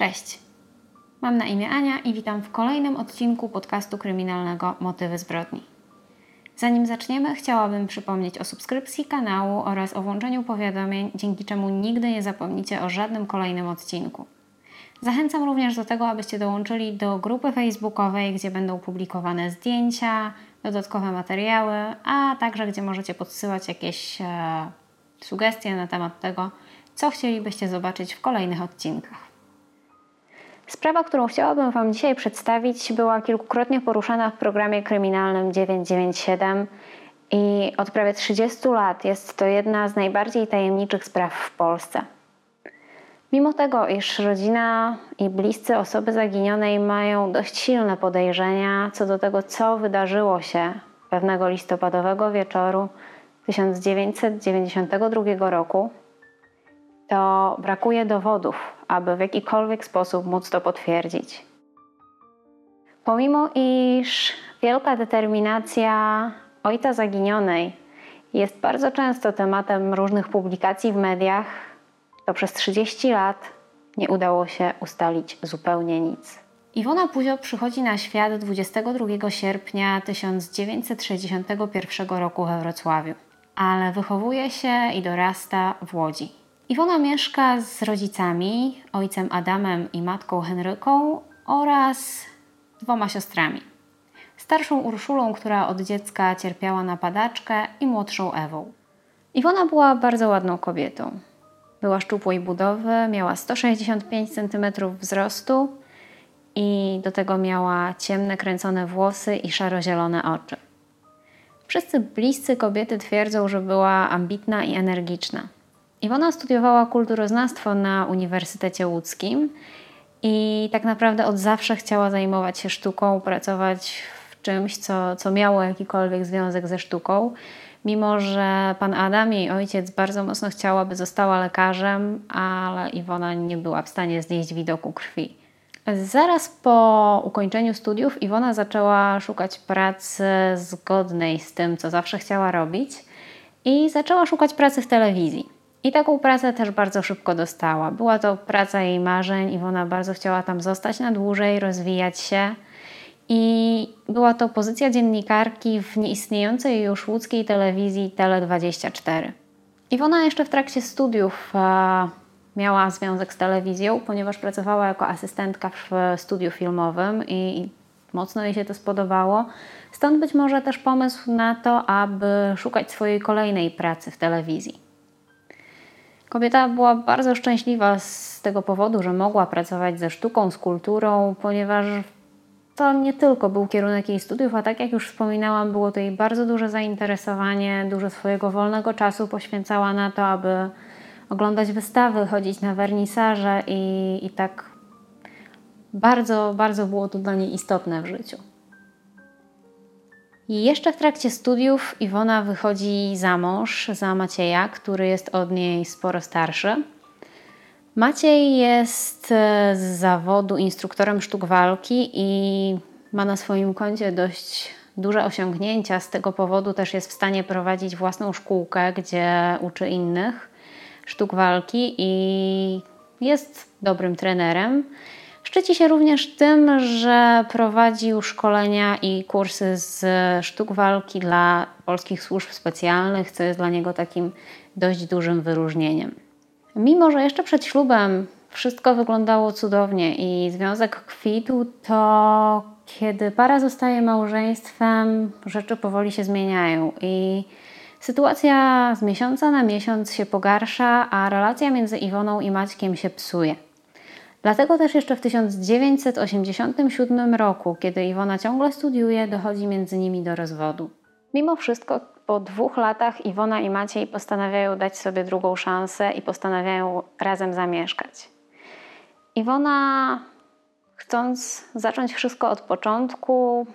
Cześć. Mam na imię Ania i witam w kolejnym odcinku podcastu kryminalnego Motywy zbrodni. Zanim zaczniemy, chciałabym przypomnieć o subskrypcji kanału oraz o włączeniu powiadomień, dzięki czemu nigdy nie zapomnicie o żadnym kolejnym odcinku. Zachęcam również do tego, abyście dołączyli do grupy facebookowej, gdzie będą publikowane zdjęcia, dodatkowe materiały, a także gdzie możecie podsyłać jakieś e, sugestie na temat tego, co chcielibyście zobaczyć w kolejnych odcinkach. Sprawa, którą chciałabym Wam dzisiaj przedstawić, była kilkukrotnie poruszana w programie kryminalnym 997 i od prawie 30 lat jest to jedna z najbardziej tajemniczych spraw w Polsce. Mimo tego, iż rodzina i bliscy osoby zaginionej mają dość silne podejrzenia co do tego, co wydarzyło się pewnego listopadowego wieczoru 1992 roku, to brakuje dowodów, aby w jakikolwiek sposób móc to potwierdzić. Pomimo iż wielka determinacja ojca zaginionej jest bardzo często tematem różnych publikacji w mediach, to przez 30 lat nie udało się ustalić zupełnie nic. Iwona Puzio przychodzi na świat 22 sierpnia 1961 roku we Wrocławiu, ale wychowuje się i dorasta w Łodzi. Iwona mieszka z rodzicami, ojcem Adamem i matką Henryką oraz dwoma siostrami. Starszą Urszulą, która od dziecka cierpiała na padaczkę i młodszą Ewą. Iwona była bardzo ładną kobietą. Była szczupłej budowy, miała 165 cm wzrostu i do tego miała ciemne, kręcone włosy i szaro-zielone oczy. Wszyscy bliscy kobiety twierdzą, że była ambitna i energiczna. Iwona studiowała kulturoznawstwo na Uniwersytecie Łódzkim i tak naprawdę od zawsze chciała zajmować się sztuką, pracować w czymś, co, co miało jakikolwiek związek ze sztuką. Mimo, że pan Adam, jej ojciec, bardzo mocno chciał, aby została lekarzem, ale Iwona nie była w stanie znieść widoku krwi. Zaraz po ukończeniu studiów Iwona zaczęła szukać pracy zgodnej z tym, co zawsze chciała robić i zaczęła szukać pracy w telewizji. I taką pracę też bardzo szybko dostała. Była to praca jej marzeń, Iwona bardzo chciała tam zostać na dłużej, rozwijać się. I była to pozycja dziennikarki w nieistniejącej już łódzkiej telewizji Tele24. Iwona jeszcze w trakcie studiów e, miała związek z telewizją, ponieważ pracowała jako asystentka w studiu filmowym i, i mocno jej się to spodobało. Stąd być może też pomysł na to, aby szukać swojej kolejnej pracy w telewizji. Kobieta była bardzo szczęśliwa z tego powodu, że mogła pracować ze sztuką, z kulturą, ponieważ to nie tylko był kierunek jej studiów, a tak jak już wspominałam, było to jej bardzo duże zainteresowanie, dużo swojego wolnego czasu poświęcała na to, aby oglądać wystawy, chodzić na wernisaże i, i tak bardzo, bardzo było to dla niej istotne w życiu. I jeszcze w trakcie studiów Iwona wychodzi za mąż, za Macieja, który jest od niej sporo starszy. Maciej jest e, z zawodu instruktorem sztuk walki i ma na swoim koncie dość duże osiągnięcia. Z tego powodu też jest w stanie prowadzić własną szkółkę, gdzie uczy innych sztuk walki i jest dobrym trenerem. Szczyci się też tym, że prowadził szkolenia i kursy z sztuk walki dla polskich służb specjalnych, co jest dla niego takim dość dużym wyróżnieniem. Mimo, że jeszcze przed ślubem wszystko wyglądało cudownie i związek kwitł, to kiedy para zostaje małżeństwem, rzeczy powoli się zmieniają i sytuacja z miesiąca na miesiąc się pogarsza, a relacja między Iwoną i Maćkiem się psuje. Dlatego też jeszcze w 1987 roku, kiedy Iwona ciągle studiuje, dochodzi między nimi do rozwodu. Mimo wszystko po dwóch latach Iwona i Maciej postanawiają dać sobie drugą szansę i postanawiają razem zamieszkać. Iwona, chcąc zacząć wszystko od początku,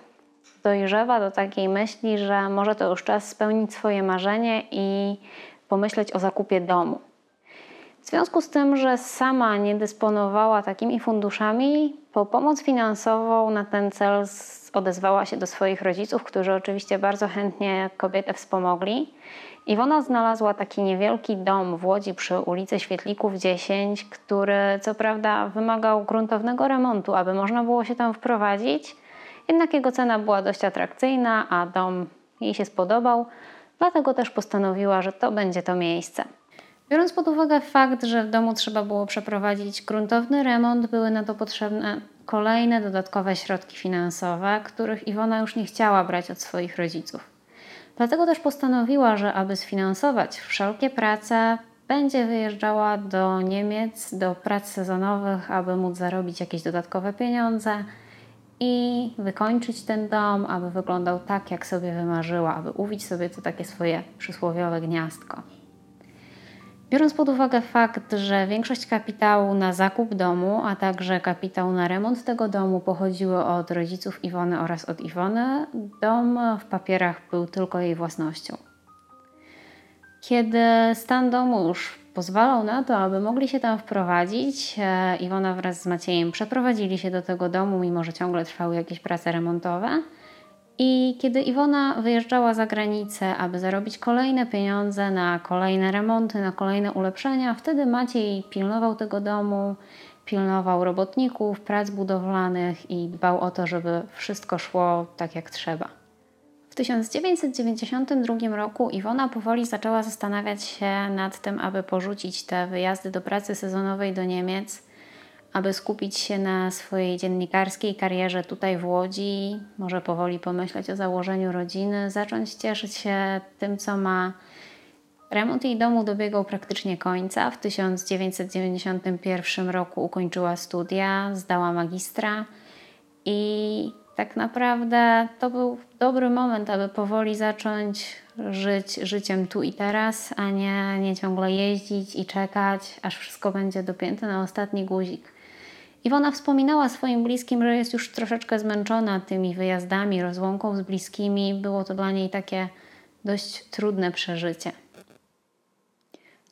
dojrzewa do takiej myśli, że może to już czas spełnić swoje marzenie i pomyśleć o zakupie domu. W związku z tym, że sama nie dysponowała takimi funduszami, po pomoc finansową na ten cel odezwała się do swoich rodziców, którzy oczywiście bardzo chętnie kobietę wspomogli. Iwona znalazła taki niewielki dom w Łodzi przy ulicy Świetlików 10, który co prawda wymagał gruntownego remontu, aby można było się tam wprowadzić, jednak jego cena była dość atrakcyjna, a dom jej się spodobał, dlatego też postanowiła, że to będzie to miejsce. Biorąc pod uwagę fakt, że w domu trzeba było przeprowadzić gruntowny remont, były na to potrzebne kolejne dodatkowe środki finansowe, których Iwona już nie chciała brać od swoich rodziców. Dlatego też postanowiła, że aby sfinansować wszelkie prace, będzie wyjeżdżała do Niemiec do prac sezonowych, aby móc zarobić jakieś dodatkowe pieniądze i wykończyć ten dom, aby wyglądał tak, jak sobie wymarzyła, aby uwić sobie to takie swoje przysłowiowe gniazdko. Biorąc pod uwagę fakt, że większość kapitału na zakup domu, a także kapitał na remont tego domu pochodziły od rodziców Iwony oraz od Iwony, dom w papierach był tylko jej własnością. Kiedy stan domu już pozwalał na to, aby mogli się tam wprowadzić, e, Iwona wraz z Maciejem przeprowadzili się do tego domu, mimo że ciągle trwały jakieś prace remontowe – i kiedy Iwona wyjeżdżała za granicę, aby zarobić kolejne pieniądze na kolejne remonty, na kolejne ulepszenia, wtedy Maciej pilnował tego domu, pilnował robotników, prac budowlanych i dbał o to, żeby wszystko szło tak jak trzeba. W 1992 roku Iwona powoli zaczęła zastanawiać się nad tym, aby porzucić te wyjazdy do pracy sezonowej do Niemiec aby skupić się na swojej dziennikarskiej karierze tutaj w Łodzi, może powoli pomyśleć o założeniu rodziny, zacząć cieszyć się tym, co ma. Remont jej domu dobiegał praktycznie końca. W 1991 roku ukończyła studia, zdała magistra i tak naprawdę to był dobry moment, aby powoli zacząć żyć życiem tu i teraz, a nie, nie ciągle jeździć i czekać, aż wszystko będzie dopięte na ostatni guzik. Iwona wspominała swoim bliskim, że jest już troszeczkę zmęczona tymi wyjazdami, rozłąką z bliskimi. Było to dla niej takie dość trudne przeżycie.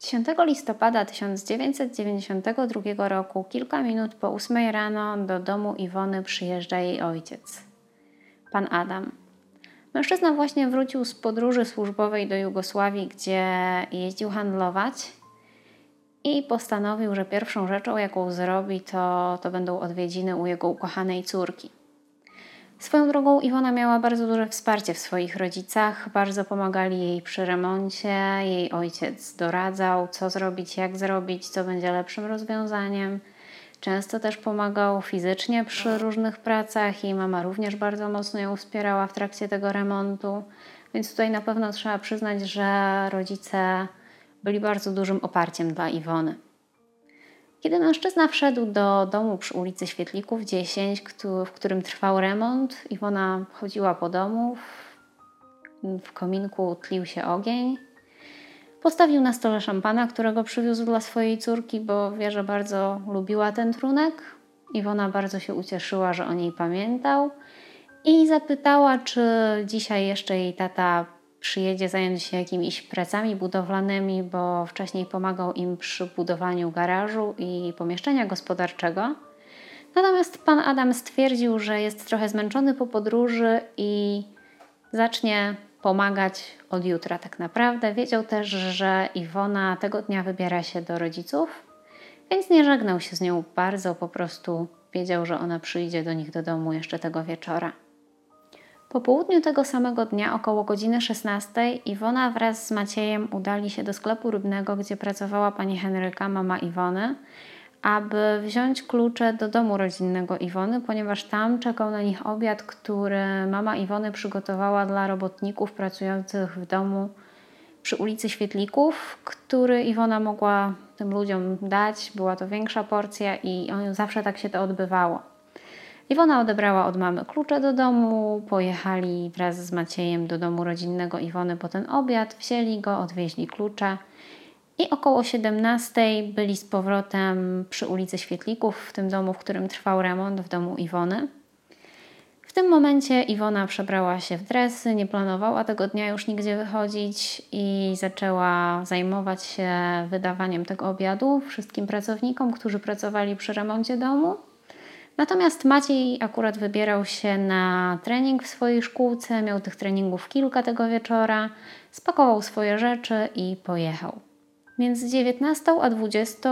10 listopada 1992 roku, kilka minut po 8 rano, do domu Iwony przyjeżdża jej ojciec, pan Adam. Mężczyzna właśnie wrócił z podróży służbowej do Jugosławii, gdzie jeździł handlować i postanowił, że pierwszą rzeczą, jaką zrobi, to, to będą odwiedziny u jego ukochanej córki. Swoją drogą Iwona miała bardzo duże wsparcie w swoich rodzicach, bardzo pomagali jej przy remoncie, jej ojciec doradzał, co zrobić, jak zrobić, co będzie lepszym rozwiązaniem. Często też pomagał fizycznie przy różnych pracach i mama również bardzo mocno ją wspierała w trakcie tego remontu. Więc tutaj na pewno trzeba przyznać, że rodzice byli bardzo dużym oparciem dla Iwony. Kiedy mężczyzna wszedł do domu przy ulicy Świetlików 10, w którym trwał remont, Iwona chodziła po domu. W kominku tlił się ogień. Postawił na stole szampana, którego przywiózł dla swojej córki, bo wie, że bardzo lubiła ten trunek. Iwona bardzo się ucieszyła, że o niej pamiętał i zapytała, czy dzisiaj jeszcze jej tata przyjedzie zająć się jakimiś pracami budowlanymi, bo wcześniej pomagał im przy budowaniu garażu i pomieszczenia gospodarczego. Natomiast pan Adam stwierdził, że jest trochę zmęczony po podróży i zacznie pomagać od jutra tak naprawdę. Wiedział też, że Iwona tego dnia wybiera się do rodziców, więc nie żegnał się z nią bardzo, po prostu wiedział, że ona przyjdzie do nich do domu jeszcze tego wieczora. Po południu tego samego dnia, około godziny 16, Iwona wraz z Maciejem udali się do sklepu rybnego, gdzie pracowała pani Henryka, mama Iwony, aby wziąć klucze do domu rodzinnego Iwony, ponieważ tam czekał na nich obiad, który mama Iwony przygotowała dla robotników pracujących w domu przy ulicy Świetlików, który Iwona mogła tym ludziom dać. Była to większa porcja i zawsze tak się to odbywało. Iwona odebrała od mamy klucze do domu, pojechali wraz z Maciejem do domu rodzinnego Iwony po ten obiad, wzięli go, odwieźli klucze i około 17 byli z powrotem przy ulicy Świetlików, w tym domu, w którym trwał remont, w domu Iwony. W tym momencie Iwona przebrała się w dresy, nie planowała tego dnia już nigdzie wychodzić i zaczęła zajmować się wydawaniem tego obiadu wszystkim pracownikom, którzy pracowali przy remoncie domu. Natomiast Maciej akurat wybierał się na trening w swojej szkółce, miał tych treningów kilka tego wieczora, spakował swoje rzeczy i pojechał. Między 19 a 20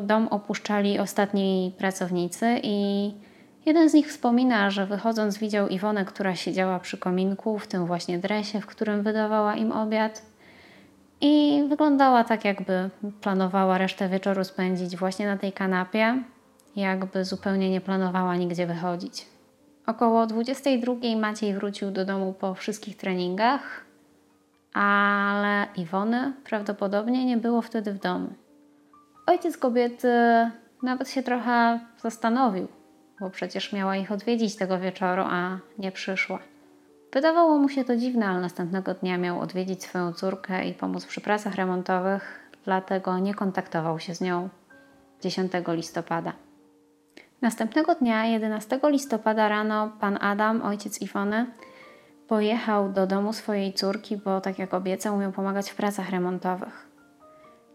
dom opuszczali ostatni pracownicy i jeden z nich wspomina, że wychodząc widział Iwonę, która siedziała przy kominku w tym właśnie dresie, w którym wydawała im obiad. I wyglądała tak, jakby planowała resztę wieczoru spędzić właśnie na tej kanapie, jakby zupełnie nie planowała nigdzie wychodzić. Około 22 Maciej wrócił do domu po wszystkich treningach, ale Iwony prawdopodobnie nie było wtedy w domu. Ojciec kobiety nawet się trochę zastanowił, bo przecież miała ich odwiedzić tego wieczoru, a nie przyszła. Wydawało mu się to dziwne, ale następnego dnia miał odwiedzić swoją córkę i pomóc przy pracach remontowych, dlatego nie kontaktował się z nią 10 listopada. Następnego dnia, 11 listopada rano, pan Adam, ojciec Iwony, pojechał do domu swojej córki, bo tak jak obiecał, umiał pomagać w pracach remontowych.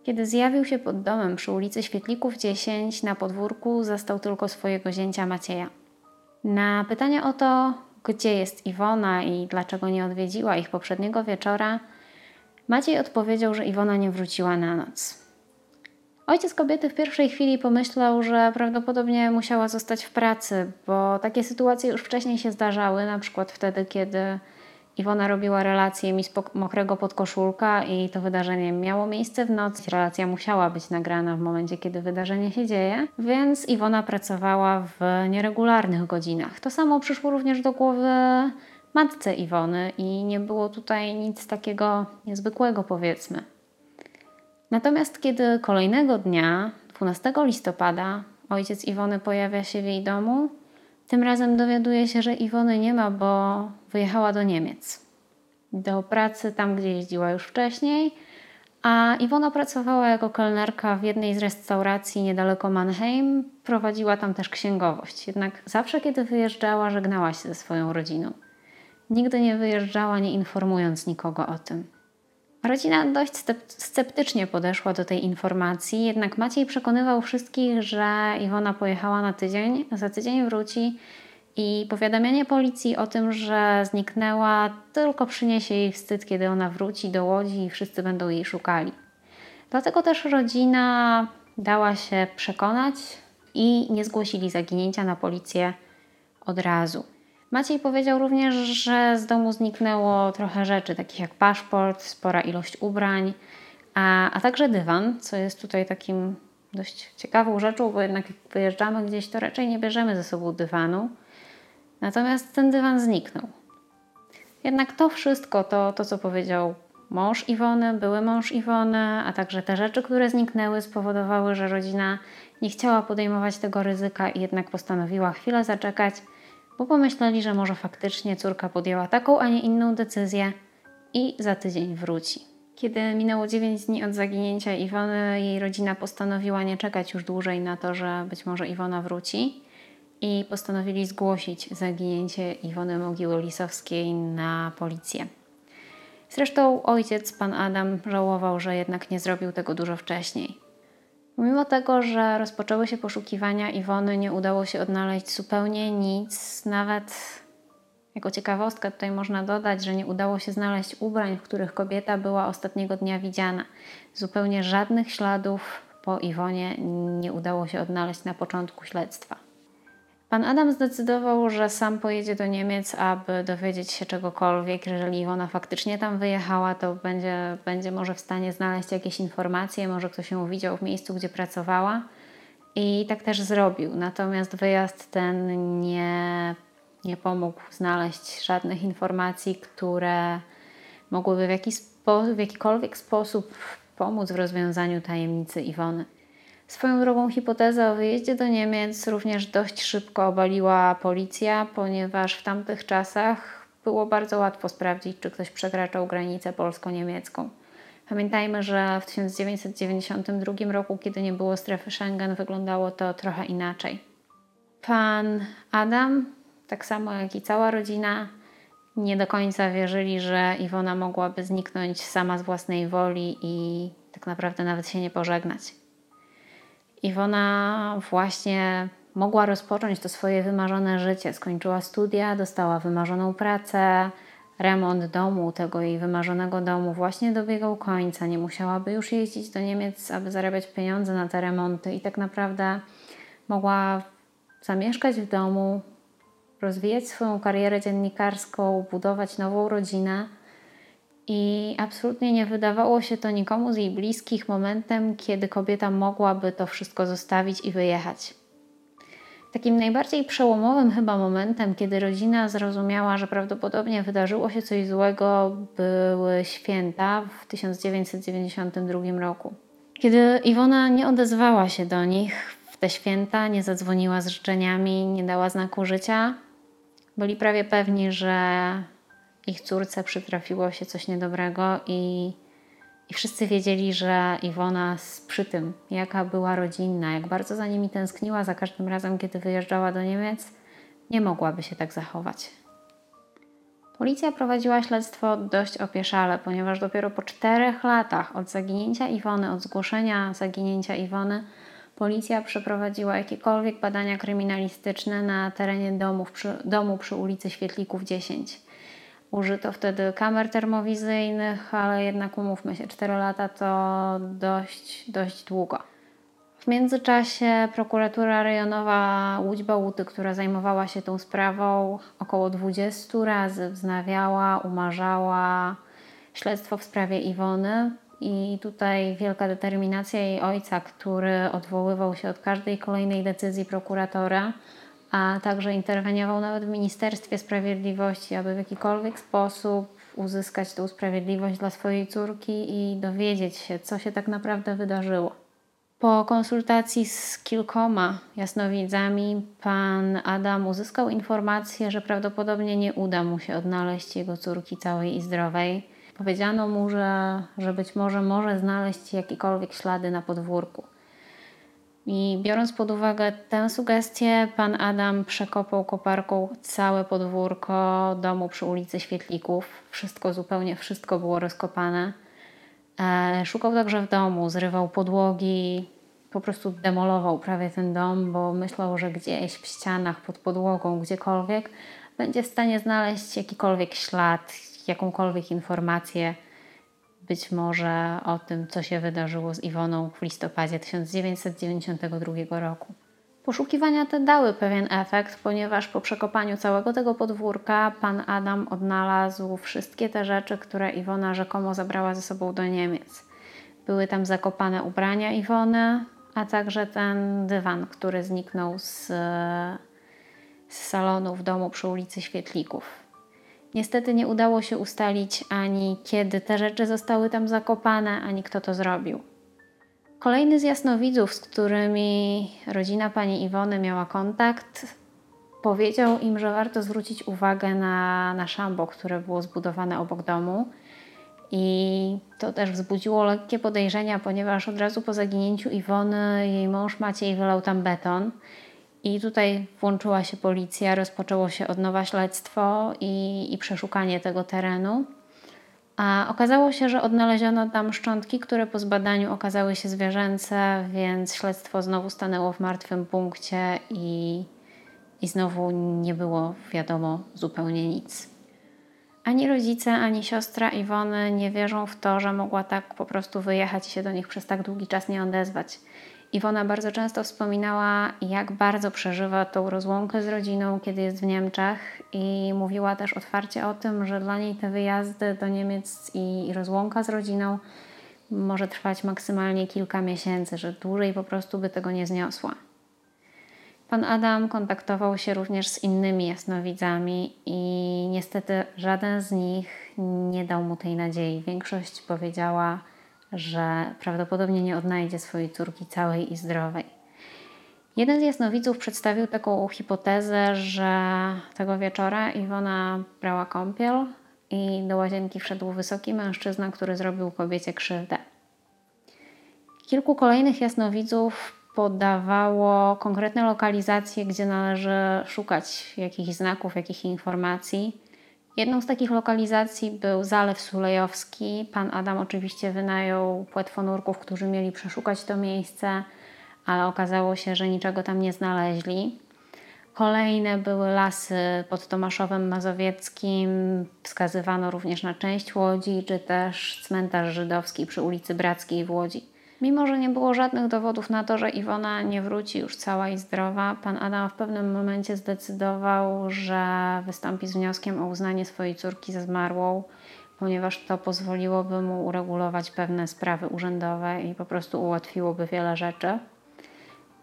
Kiedy zjawił się pod domem przy ulicy Świetlików 10 na podwórku, zastał tylko swojego zięcia Macieja. Na pytanie o to, gdzie jest Iwona i dlaczego nie odwiedziła ich poprzedniego wieczora, Maciej odpowiedział, że Iwona nie wróciła na noc. Ojciec kobiety w pierwszej chwili pomyślał, że prawdopodobnie musiała zostać w pracy, bo takie sytuacje już wcześniej się zdarzały, na przykład wtedy, kiedy Iwona robiła relację mi z mokrego podkoszulka i to wydarzenie miało miejsce w nocy. Relacja musiała być nagrana w momencie, kiedy wydarzenie się dzieje, więc Iwona pracowała w nieregularnych godzinach. To samo przyszło również do głowy matce Iwony i nie było tutaj nic takiego niezwykłego, powiedzmy. Natomiast kiedy kolejnego dnia, 12 listopada, ojciec Iwony pojawia się w jej domu, tym razem dowiaduje się, że Iwony nie ma, bo wyjechała do Niemiec. Do pracy tam, gdzie jeździła już wcześniej, a Iwona pracowała jako kelnerka w jednej z restauracji niedaleko Mannheim. Prowadziła tam też księgowość. Jednak zawsze, kiedy wyjeżdżała, żegnała się ze swoją rodziną. Nigdy nie wyjeżdżała, nie informując nikogo o tym. Rodzina dość sceptycznie podeszła do tej informacji, jednak Maciej przekonywał wszystkich, że Iwona pojechała na tydzień, za tydzień wróci i powiadamianie policji o tym, że zniknęła, tylko przyniesie jej wstyd, kiedy ona wróci do łodzi i wszyscy będą jej szukali. Dlatego też rodzina dała się przekonać i nie zgłosili zaginięcia na policję od razu. Maciej powiedział również, że z domu zniknęło trochę rzeczy, takich jak paszport, spora ilość ubrań, a, a także dywan, co jest tutaj takim dość ciekawą rzeczą, bo jednak jak wyjeżdżamy gdzieś, to raczej nie bierzemy ze sobą dywanu. Natomiast ten dywan zniknął. Jednak to wszystko, to, to co powiedział mąż Iwony, były mąż Iwony, a także te rzeczy, które zniknęły, spowodowały, że rodzina nie chciała podejmować tego ryzyka i jednak postanowiła chwilę zaczekać bo pomyśleli, że może faktycznie córka podjęła taką, a nie inną decyzję i za tydzień wróci. Kiedy minęło 9 dni od zaginięcia Iwony, jej rodzina postanowiła nie czekać już dłużej na to, że być może Iwona wróci i postanowili zgłosić zaginięcie Iwony Mogiły Lisowskiej na policję. Zresztą ojciec, pan Adam, żałował, że jednak nie zrobił tego dużo wcześniej. Mimo tego, że rozpoczęły się poszukiwania Iwony, nie udało się odnaleźć zupełnie nic. Nawet jako ciekawostkę tutaj można dodać, że nie udało się znaleźć ubrań, w których kobieta była ostatniego dnia widziana. Zupełnie żadnych śladów po Iwonie nie udało się odnaleźć na początku śledztwa. Pan Adam zdecydował, że sam pojedzie do Niemiec, aby dowiedzieć się czegokolwiek. Jeżeli Iwona faktycznie tam wyjechała, to będzie, będzie może w stanie znaleźć jakieś informacje, może ktoś ją widział w miejscu, gdzie pracowała. I tak też zrobił. Natomiast wyjazd ten nie, nie pomógł znaleźć żadnych informacji, które mogłyby w, jakiś spo, w jakikolwiek sposób pomóc w rozwiązaniu tajemnicy Iwony. Swoją drogą hipotezę o wyjeździe do Niemiec również dość szybko obaliła policja, ponieważ w tamtych czasach było bardzo łatwo sprawdzić, czy ktoś przekraczał granicę polsko-niemiecką. Pamiętajmy, że w 1992 roku, kiedy nie było strefy Schengen, wyglądało to trochę inaczej. Pan Adam tak samo jak i cała rodzina, nie do końca wierzyli, że Iwona mogłaby zniknąć sama z własnej woli i tak naprawdę nawet się nie pożegnać. Iwona właśnie mogła rozpocząć to swoje wymarzone życie. Skończyła studia, dostała wymarzoną pracę, remont domu, tego jej wymarzonego domu właśnie dobiegał końca. Nie musiałaby już jeździć do Niemiec, aby zarabiać pieniądze na te remonty i tak naprawdę mogła zamieszkać w domu, rozwijać swoją karierę dziennikarską, budować nową rodzinę. I absolutnie nie wydawało się to nikomu z jej bliskich momentem, kiedy kobieta mogłaby to wszystko zostawić i wyjechać. Takim najbardziej przełomowym chyba momentem, kiedy rodzina zrozumiała, że prawdopodobnie wydarzyło się coś złego, były święta w 1992 roku. Kiedy Iwona nie odezwała się do nich w te święta, nie zadzwoniła z życzeniami, nie dała znaku życia, byli prawie pewni, że ich córce przytrafiło się coś niedobrego i i wszyscy wiedzieli, że Iwona przy tym, jaka była rodzinna, jak bardzo za nimi tęskniła za każdym razem, kiedy wyjeżdżała do Niemiec, nie mogłaby się tak zachować. Policja prowadziła śledztwo dość opieszale, ponieważ dopiero po czterech latach od zaginięcia Iwony, od zgłoszenia zaginięcia Iwony, policja przeprowadziła jakiekolwiek badania kryminalistyczne na terenie domów przy, domu przy ulicy Świetlików 10. Użyto wtedy kamer termowizyjnych, ale jednak umówmy się, 4 lata to dość, dość długo. W międzyczasie prokuratura rejonowa Łódź Bałuty, która zajmowała się tą sprawą, około 20 razy wznawiała, umarzała śledztwo w sprawie Iwony. I tutaj wielka determinacja jej ojca, który odwoływał się od każdej kolejnej decyzji prokuratora a także interweniował nawet w Ministerstwie Sprawiedliwości, aby w jakikolwiek sposób uzyskać tę sprawiedliwość dla swojej córki i dowiedzieć się, co się tak naprawdę wydarzyło. Po konsultacji z kilkoma jasnowidzami, pan Adam uzyskał informację, że prawdopodobnie nie uda mu się odnaleźć jego córki całej i zdrowej. Powiedziano mu, że, że być może może znaleźć jakiekolwiek ślady na podwórku. I biorąc pod uwagę tę sugestię, pan Adam przekopał koparką całe podwórko domu przy ulicy Świetlików. Wszystko, zupełnie wszystko było rozkopane. E, szukał także w domu, zrywał podłogi, po prostu demolował prawie ten dom, bo myślał, że gdzieś w ścianach, pod podłogą, gdziekolwiek będzie w stanie znaleźć jakikolwiek ślad, jakąkolwiek informację być może o tym, co się wydarzyło z Iwoną w listopadzie 1992 roku. Poszukiwania te dały pewien efekt, ponieważ po przekopaniu całego tego podwórka pan Adam odnalazł wszystkie te rzeczy, które Iwona rzekomo zabrała ze sobą do Niemiec. Były tam zakopane ubrania Iwony, a także ten dywan, który zniknął z, z salonu w domu przy ulicy Świetlików. Niestety nie udało się ustalić ani kiedy te rzeczy zostały tam zakopane, ani kto to zrobił. Kolejny z jasnowidzów, z którymi rodzina pani Iwony miała kontakt, powiedział im, że warto zwrócić uwagę na, na szambo, które było zbudowane obok domu. I to też wzbudziło lekkie podejrzenia, ponieważ od razu po zaginięciu Iwony jej mąż Maciej wylał tam beton i tutaj włączyła się policja, rozpoczęło się od nowa śledztwo i, i przeszukanie tego terenu. A okazało się, że odnaleziono tam szczątki, które po zbadaniu okazały się zwierzęce, więc śledztwo znowu stanęło w martwym punkcie i, i znowu nie było wiadomo zupełnie nic. Ani rodzice, ani siostra Iwony nie wierzą w to, że mogła tak po prostu wyjechać i się do nich przez tak długi czas nie odezwać. Iwona bardzo często wspominała, jak bardzo przeżywa tą rozłąkę z rodziną, kiedy jest w Niemczech, i mówiła też otwarcie o tym, że dla niej te wyjazdy do Niemiec i rozłąka z rodziną może trwać maksymalnie kilka miesięcy, że dłużej po prostu by tego nie zniosła. Pan Adam kontaktował się również z innymi jasnowidzami i niestety żaden z nich nie dał mu tej nadziei. Większość powiedziała, że prawdopodobnie nie odnajdzie swojej córki całej i zdrowej. Jeden z jasnowidzów przedstawił taką hipotezę, że tego wieczora Iwona brała kąpiel i do łazienki wszedł wysoki mężczyzna, który zrobił kobiecie krzywdę. Kilku kolejnych jasnowidzów podawało konkretne lokalizacje, gdzie należy szukać jakichś znaków, jakichś informacji. Jedną z takich lokalizacji był Zalew Sulejowski. Pan Adam oczywiście wynajął płetwonurków, którzy mieli przeszukać to miejsce, ale okazało się, że niczego tam nie znaleźli. Kolejne były lasy pod Tomaszowem Mazowieckim. Wskazywano również na część Łodzi, czy też cmentarz żydowski przy ulicy Brackiej w Łodzi. Mimo, że nie było żadnych dowodów na to, że Iwona nie wróci już cała i zdrowa, pan Adam w pewnym momencie zdecydował, że wystąpi z wnioskiem o uznanie swojej córki za zmarłą, ponieważ to pozwoliłoby mu uregulować pewne sprawy urzędowe i po prostu ułatwiłoby wiele rzeczy.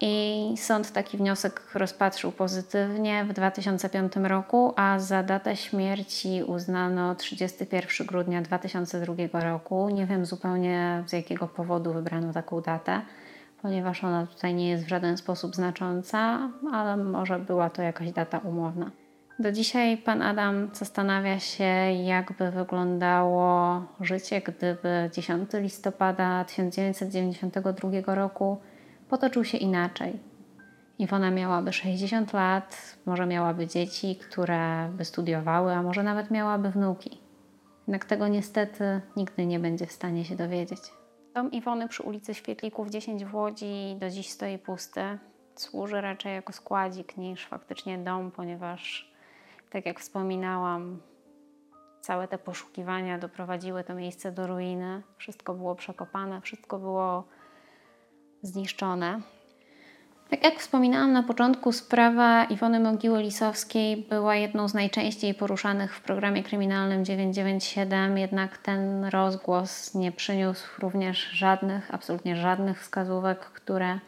I sąd taki wniosek rozpatrzył pozytywnie w 2005 roku, a za datę śmierci uznano 31 grudnia 2002 roku. Nie wiem zupełnie z jakiego powodu wybrano taką datę, ponieważ ona tutaj nie jest w żaden sposób znacząca, ale może była to jakaś data umowna. Do dzisiaj pan Adam zastanawia się, jakby wyglądało życie, gdyby 10 listopada 1992 roku potoczył się inaczej. Iwona miałaby 60 lat, może miałaby dzieci, które by studiowały, a może nawet miałaby wnuki. Jednak tego niestety nigdy nie będzie w stanie się dowiedzieć. Dom Iwony przy ulicy Świetlików 10 w Łodzi do dziś stoi pusty. Służy raczej jako składzik niż faktycznie dom, ponieważ, tak jak wspominałam, całe te poszukiwania doprowadziły to miejsce do ruiny. Wszystko było przekopane, wszystko było zniszczone. Tak jak wspominałam na początku, sprawa Iwony Mogiły Lisowskiej była jedną z najczęściej poruszanych w programie kryminalnym 997, jednak ten rozgłos nie przyniósł również żadnych, absolutnie żadnych wskazówek, które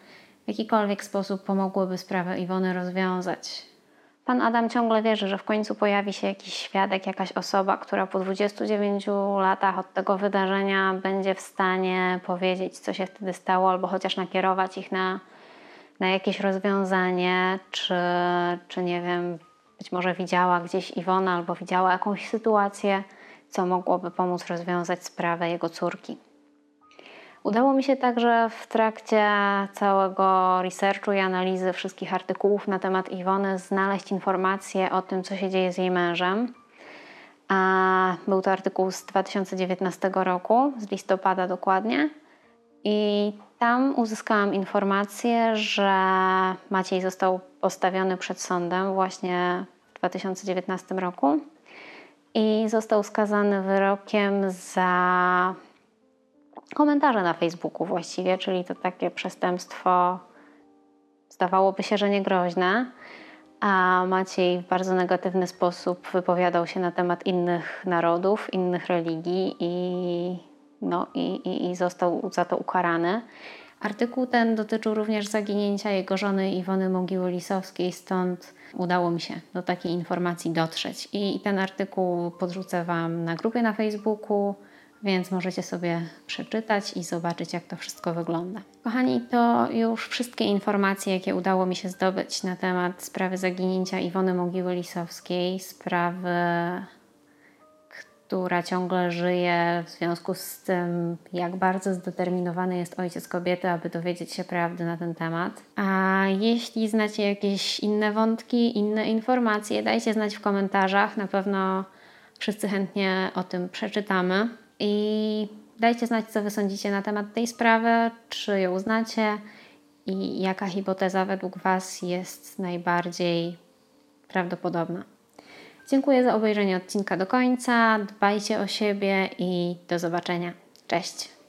w jakikolwiek sposób pomogłyby sprawę Iwony rozwiązać. Pan Adam ciągle wierzy, że w końcu pojawi się jakiś świadek, jakaś osoba, która po 29 latach od tego wydarzenia będzie w stanie powiedzieć, co się wtedy stało, albo chociaż nakierować ich na, na jakieś rozwiązanie, czy, czy nie wiem, być może widziała gdzieś Iwona albo widziała jakąś sytuację, co mogłoby pomóc rozwiązać sprawę jego córki. Udało mi się także w trakcie całego researchu i analizy wszystkich artykułów na temat Iwony znaleźć informacje o tym, co się dzieje z jej mężem. A był to artykuł z 2019 roku, z listopada dokładnie. I tam uzyskałam informację, że Maciej został postawiony przed sądem właśnie w 2019 roku i został skazany wyrokiem za komentarze na Facebooku właściwie, czyli to takie przestępstwo zdawałoby się, że niegroźne, a Maciej w bardzo negatywny sposób wypowiadał się na temat innych narodów, innych religii i, no, i, i, i został za to ukarany. Artykuł ten dotyczył również zaginięcia jego żony Iwony Mogiły-Lisowskiej, stąd udało mi się do takiej informacji dotrzeć. I ten artykuł podrzucę Wam na grupie na Facebooku więc możecie sobie przeczytać i zobaczyć, jak to wszystko wygląda. Kochani, to już wszystkie informacje, jakie udało mi się zdobyć na temat sprawy zaginięcia Iwony Mogiły Lisowskiej, sprawy, która ciągle żyje w związku z tym, jak bardzo zdeterminowany jest ojciec kobiety, aby dowiedzieć się prawdy na ten temat. A jeśli znacie jakieś inne wątki, inne informacje, dajcie znać w komentarzach. Na pewno wszyscy chętnie o tym przeczytamy. I dajcie znać, co Wy sądzicie na temat tej sprawy, czy ją znacie i jaka hipoteza według Was jest najbardziej prawdopodobna. Dziękuję za obejrzenie odcinka do końca. Dbajcie o siebie i do zobaczenia. Cześć!